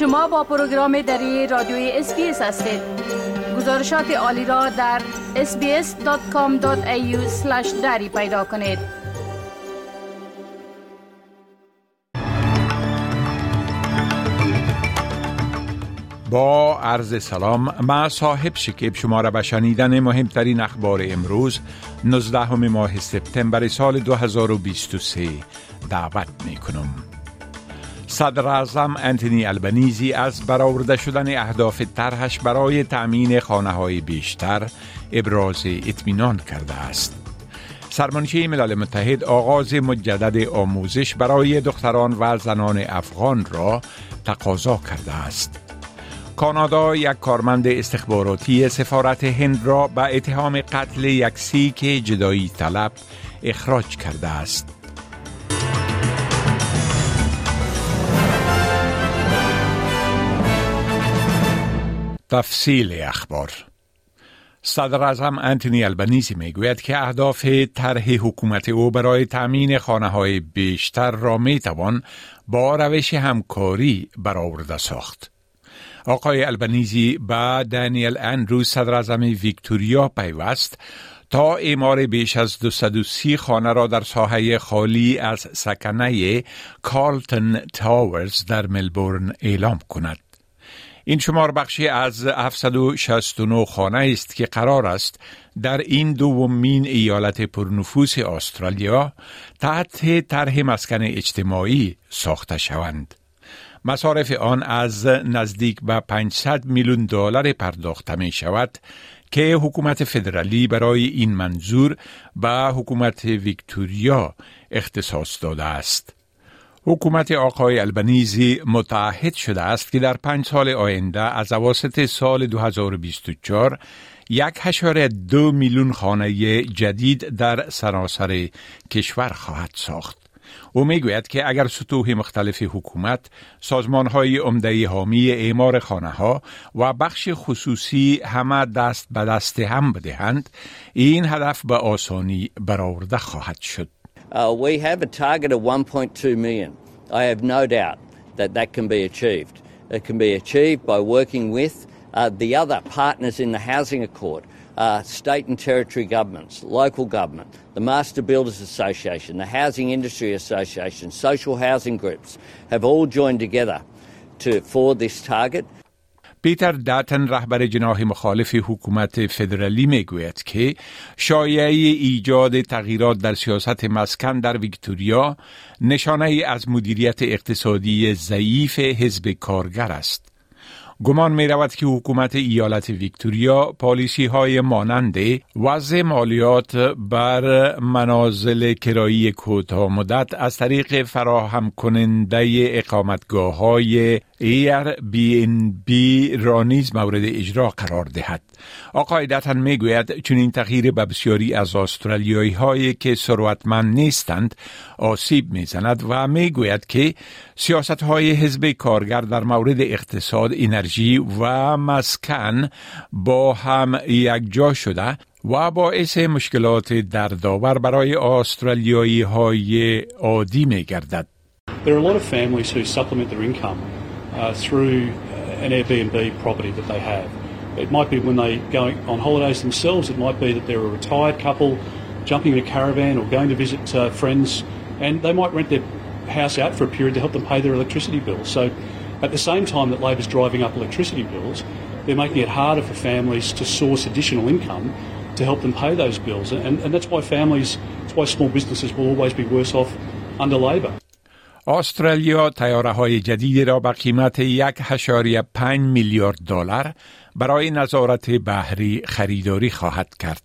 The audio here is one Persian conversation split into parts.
شما با پروگرام دری رادیوی SBS هستید گزارشات عالی را در sbs.com.au/dari پیدا کنید با عرض سلام ما صاحب شکیب شما را به شنیدن مهمترین اخبار امروز 19 ماه سپتامبر سال 2023 دعوت می کنم. صدر اعظم انتونی البنیزی از برآورده شدن اهداف طرحش برای تأمین خانه های بیشتر ابراز اطمینان کرده است. سرمانچه ملل متحد آغاز مجدد آموزش برای دختران و زنان افغان را تقاضا کرده است. کانادا یک کارمند استخباراتی سفارت هند را به اتهام قتل یک سیک جدایی طلب اخراج کرده است. تفصیل اخبار صدر اعظم انتونی البنیزی می‌گوید که اهداف طرح حکومت او برای تأمین خانه های بیشتر را می توان با روش همکاری برآورده ساخت. آقای البنیزی با دانیل اندرو صدر اعظم ویکتوریا پیوست تا اعمار بیش از 230 خانه را در ساحه خالی از سکنه کارلتن تاورز در ملبورن اعلام کند. این شمار بخشی از 769 خانه است که قرار است در این دومین ایالت پرنفوس استرالیا تحت طرح مسکن اجتماعی ساخته شوند. مصارف آن از نزدیک به 500 میلیون دلار پرداخته می شود که حکومت فدرالی برای این منظور به حکومت ویکتوریا اختصاص داده است. حکومت آقای البنیزی متعهد شده است که در پنج سال آینده از اواسط سال 2024 یک هشاره دو میلیون خانه جدید در سراسر کشور خواهد ساخت. او می‌گوید که اگر سطوح مختلف حکومت، سازمان های عمده حامی اعمار خانه ها و بخش خصوصی همه دست به دست هم بدهند، این هدف به آسانی برآورده خواهد شد. Uh, we have a target of 1.2 million. I have no doubt that that can be achieved. It can be achieved by working with uh, the other partners in the Housing Accord, uh, state and territory governments, local government, the Master Builders Association, the Housing Industry Association, social housing groups have all joined together to, for this target. پیتر داتن رهبر جناح مخالف حکومت فدرالی می‌گوید که شایعه ایجاد تغییرات در سیاست مسکن در ویکتوریا نشانه ای از مدیریت اقتصادی ضعیف حزب کارگر است. گمان می رود که حکومت ایالت ویکتوریا پالیسی های مانند وضع مالیات بر منازل کرایی کوتاه مدت از طریق فراهم کننده اقامتگاه های Airbnb را نیز مورد اجرا قرار دهد. آقای دتن می گوید چون این تغییر به بسیاری از استرالیایی هایی که ثروتمند نیستند آسیب می زند و می گوید که سیاست های حزب کارگر در مورد اقتصاد، انرژی و مسکن با هم یک جا شده و باعث مشکلات دردآور برای استرالیایی های عادی می گردد. There are a lot of families who supplement their income uh, through an Airbnb property that they have. It might be when they go on holidays themselves, it might be that they're a retired couple jumping in a caravan or going to visit uh, friends, and they might rent their house out for a period to help them pay their electricity bills. So at the same time that Labor's driving up electricity bills, they're making it harder for families to source additional income to help them pay those bills. And, and that's why families, that's why small businesses will always be worse off under Labor. استرالیا تیاره های جدیدی را به قیمت یک هشاری پنج میلیارد دلار برای نظارت بحری خریداری خواهد کرد.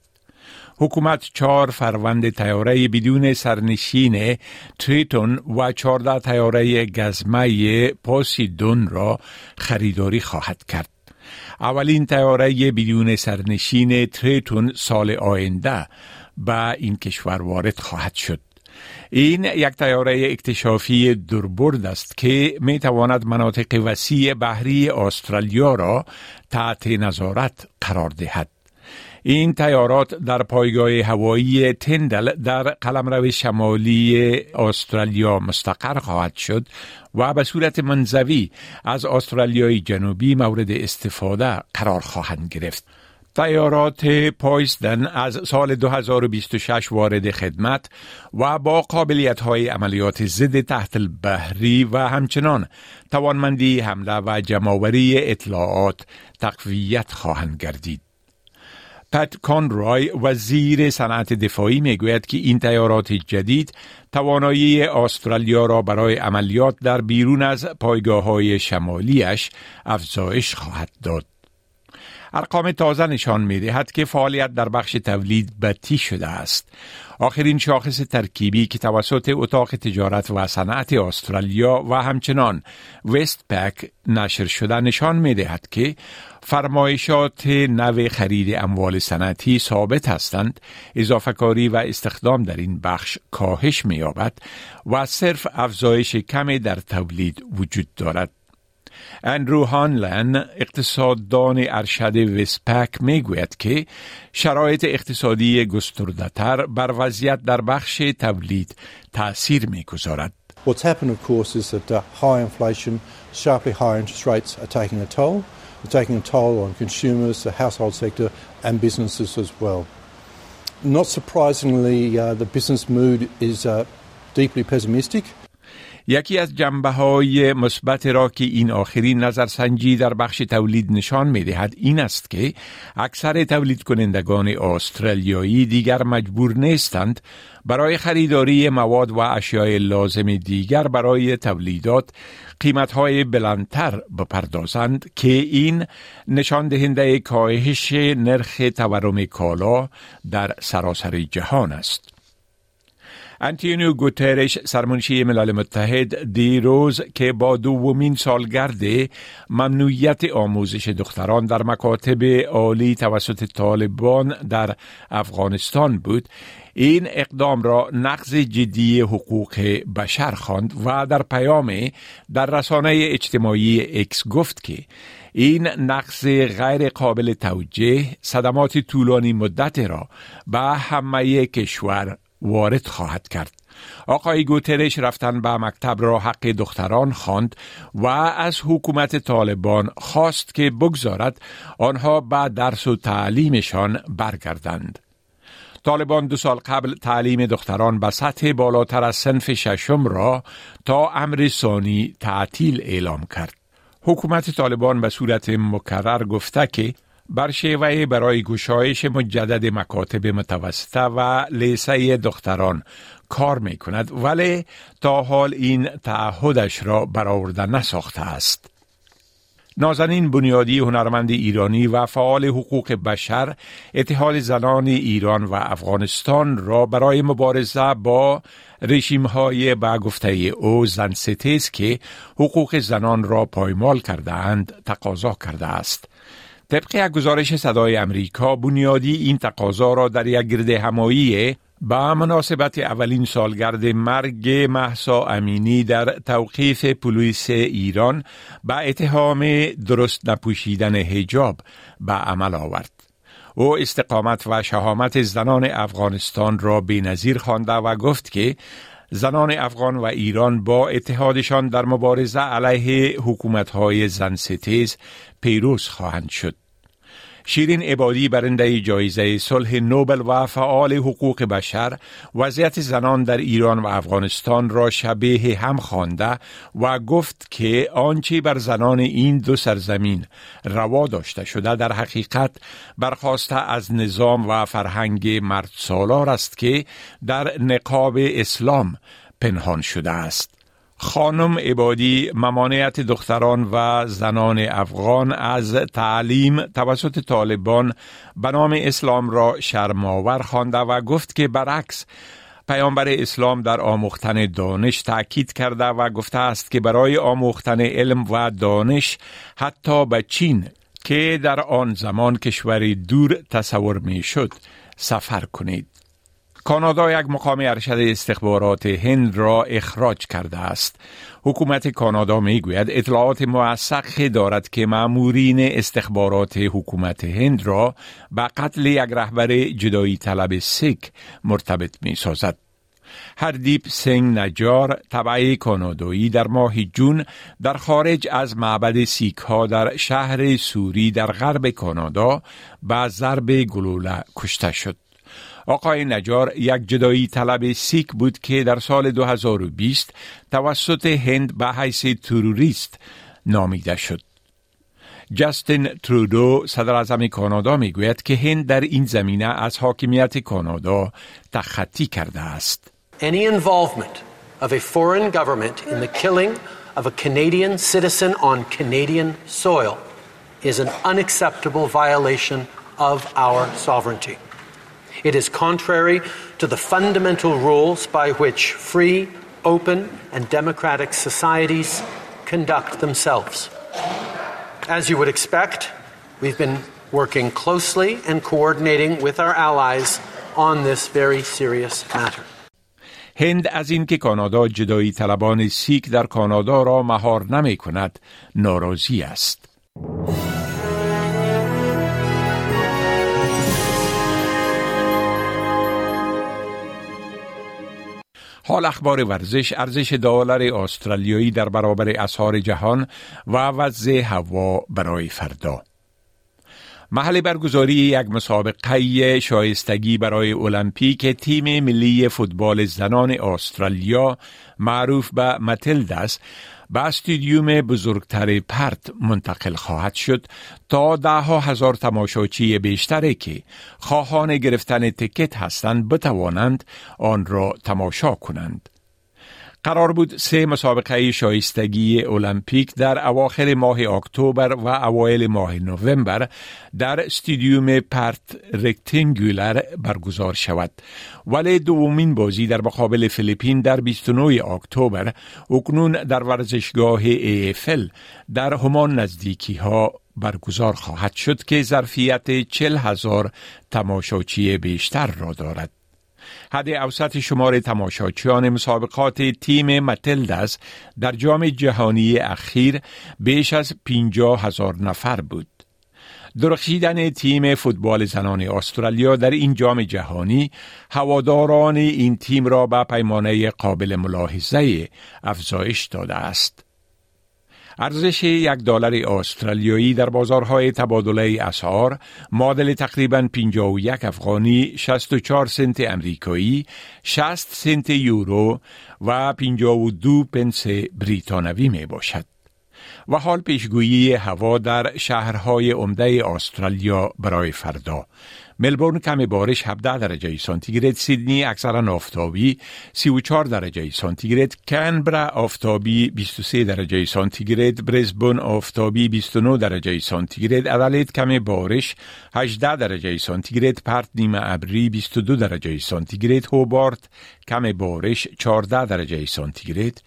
حکومت چهار فروند تیاره بدون سرنشین تریتون و چهارده تیاره گزمه پاسیدون را خریداری خواهد کرد. اولین تیاره بدون سرنشین تریتون سال آینده به این کشور وارد خواهد شد. این یک تیاره اکتشافی دربرد است که می تواند مناطق وسیع بحری استرالیا را تحت نظارت قرار دهد. این تیارات در پایگاه هوایی تندل در قلمرو شمالی استرالیا مستقر خواهد شد و به صورت منزوی از استرالیای جنوبی مورد استفاده قرار خواهند گرفت. تیارات پایستن از سال 2026 وارد خدمت و با قابلیت های عملیات ضد تحت البحری و همچنان توانمندی حمله و جمعوری اطلاعات تقویت خواهند گردید. پت کانرای وزیر صنعت دفاعی می‌گوید که این تیارات جدید توانایی استرالیا را برای عملیات در بیرون از پایگاه های شمالیش افزایش خواهد داد. ارقام تازه نشان می دهد که فعالیت در بخش تولید بطی شده است. آخرین شاخص ترکیبی که توسط اتاق تجارت و صنعت استرالیا و همچنان وست پک نشر شده نشان می دهد که فرمایشات نو خرید اموال صنعتی ثابت هستند اضافه کاری و استخدام در این بخش کاهش می یابد و صرف افزایش کمی در تولید وجود دارد اندرو هانلن اقتصاددان ارشد وسپک می‌گوید که شرایط اقتصادی گستردهتر بر وضعیت در بخش تولید تاثیر می‌گذارد. What's happened, of course, is that uh, high inflation, sharply higher interest rates are taking a toll. They're taking a toll on consumers, the household sector, and businesses as well. Not surprisingly, uh, the business mood is uh, deeply pessimistic. یکی از جنبه های مثبت را که این آخرین نظرسنجی در بخش تولید نشان می دهد این است که اکثر تولید کنندگان استرالیایی دیگر مجبور نیستند برای خریداری مواد و اشیاء لازم دیگر برای تولیدات قیمت های بلندتر بپردازند که این نشان دهنده کاهش نرخ تورم کالا در سراسر جهان است. انتونیو گوترش سرمنشی ملل متحد دیروز که با دومین سالگرد ممنوعیت آموزش دختران در مکاتب عالی توسط طالبان در افغانستان بود این اقدام را نقض جدی حقوق بشر خواند و در پیام در رسانه اجتماعی X گفت که این نقص غیر قابل توجه صدمات طولانی مدت را به همه کشور وارد خواهد کرد آقای گوترش رفتن به مکتب را حق دختران خواند و از حکومت طالبان خواست که بگذارد آنها به درس و تعلیمشان برگردند طالبان دو سال قبل تعلیم دختران به سطح بالاتر از سنف ششم را تا امر ثانی تعطیل اعلام کرد. حکومت طالبان به صورت مکرر گفته که بر شیوه برای گشایش مجدد مکاتب متوسطه و لیسه دختران کار می کند ولی تا حال این تعهدش را برآورده نساخته است. نازنین بنیادی هنرمند ایرانی و فعال حقوق بشر اتحاد زنان ایران و افغانستان را برای مبارزه با رژیم های به او زن ستیز که حقوق زنان را پایمال کرده اند تقاضا کرده است. طبق یک گزارش صدای امریکا بنیادی این تقاضا را در یک گرد همایی با مناسبت اولین سالگرد مرگ محسا امینی در توقیف پلیس ایران به اتهام درست نپوشیدن هجاب به عمل آورد. او استقامت و شهامت زنان افغانستان را به نظیر خوانده و گفت که زنان افغان و ایران با اتحادشان در مبارزه علیه حکومتهای زن ستیز پیروز خواهند شد. شیرین عبادی برنده جایزه صلح نوبل و فعال حقوق بشر وضعیت زنان در ایران و افغانستان را شبیه هم خوانده و گفت که آنچه بر زنان این دو سرزمین روا داشته شده در حقیقت برخواسته از نظام و فرهنگ مرد سالار است که در نقاب اسلام پنهان شده است. خانم عبادی ممانعت دختران و زنان افغان از تعلیم توسط طالبان به نام اسلام را شرماور خوانده و گفت که برعکس پیامبر اسلام در آموختن دانش تاکید کرده و گفته است که برای آموختن علم و دانش حتی به چین که در آن زمان کشوری دور تصور می شد سفر کنید. کانادا یک مقام ارشد استخبارات هند را اخراج کرده است. حکومت کانادا می گوید اطلاعات موثق دارد که مامورین استخبارات حکومت هند را به قتل یک رهبر جدایی طلب سیک مرتبط می سازد. هردیپ سنگ نجار طبعه کانادایی در ماه جون در خارج از معبد سیک ها در شهر سوری در غرب کانادا به ضرب گلوله کشته شد. آقای نجار یک جدایی طلب سیک بود که در سال 2020 توسط هند به حیث تروریست نامیده شد. جاستین ترودو صدر اعظم کانادا می گوید که هند در این زمینه از حاکمیت کانادا تخطی کرده است. Any involvement of a foreign government in the killing of a Canadian citizen on Canadian soil is an unacceptable violation of our sovereignty. It is contrary to the fundamental rules by which free, open, and democratic societies conduct themselves. As you would expect, we've been working closely and coordinating with our allies on this very serious matter. هند از اینکه کانادا جدایی طلبان سیک در کانادا را مهار نمی کند ناراضی است. حال اخبار ورزش ارزش دلار استرالیایی در برابر اسعار جهان و وضع هوا برای فردا. محل برگزاری یک مسابقه شایستگی برای المپیک تیم ملی فوتبال زنان استرالیا معروف به متلدس به استودیوم بزرگتر پرت منتقل خواهد شد تا ده ها هزار تماشاچی بیشتری که خواهان گرفتن تکت هستند بتوانند آن را تماشا کنند. قرار بود سه مسابقه شایستگی المپیک در اواخر ماه اکتبر و اوایل ماه نوامبر در استادیوم پرت رکتنگولر برگزار شود ولی دومین بازی در مقابل فیلیپین در 29 اکتبر اکنون در ورزشگاه ایفل در همان نزدیکی ها برگزار خواهد شد که ظرفیت چل هزار تماشاچی بیشتر را دارد. حد اوسط شمار تماشاچیان مسابقات تیم متلدس در جام جهانی اخیر بیش از 50 هزار نفر بود. درخشیدن تیم فوتبال زنان استرالیا در این جام جهانی هواداران این تیم را به پیمانه قابل ملاحظه افزایش داده است. ارزش یک دلار استرالیایی در بازارهای تبادله اسعار معادل تقریبا 51 افغانی 64 سنت امریکایی 60 سنت یورو و 52 پنس بریتانوی می باشد و حال پیشگویی هوا در شهرهای عمده استرالیا برای فردا. ملبورن کم بارش 17 درجه سانتیگراد سیدنی اکثرا آفتابی 34 درجه سانتیگراد کانبرا آفتابی 23 درجه سانتیگراد برزبون آفتابی 29 درجه سانتیگراد ادلید کم بارش 18 درجه سانتیگراد پرت نیمه ابری 22 درجه سانتیگراد هوبارت کم بارش 14 درجه سانتیگراد.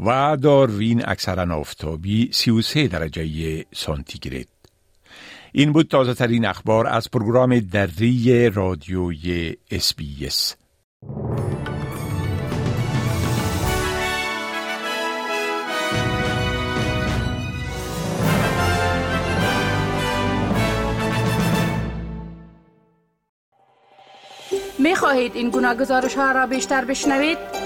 و داروین اکثرا آفتابی 33 درجه سانتیگراد این بود تازه ترین اخبار از پروگرام دری رادیوی SBS می خواهید این گونه گزارش ها را بیشتر بشنوید؟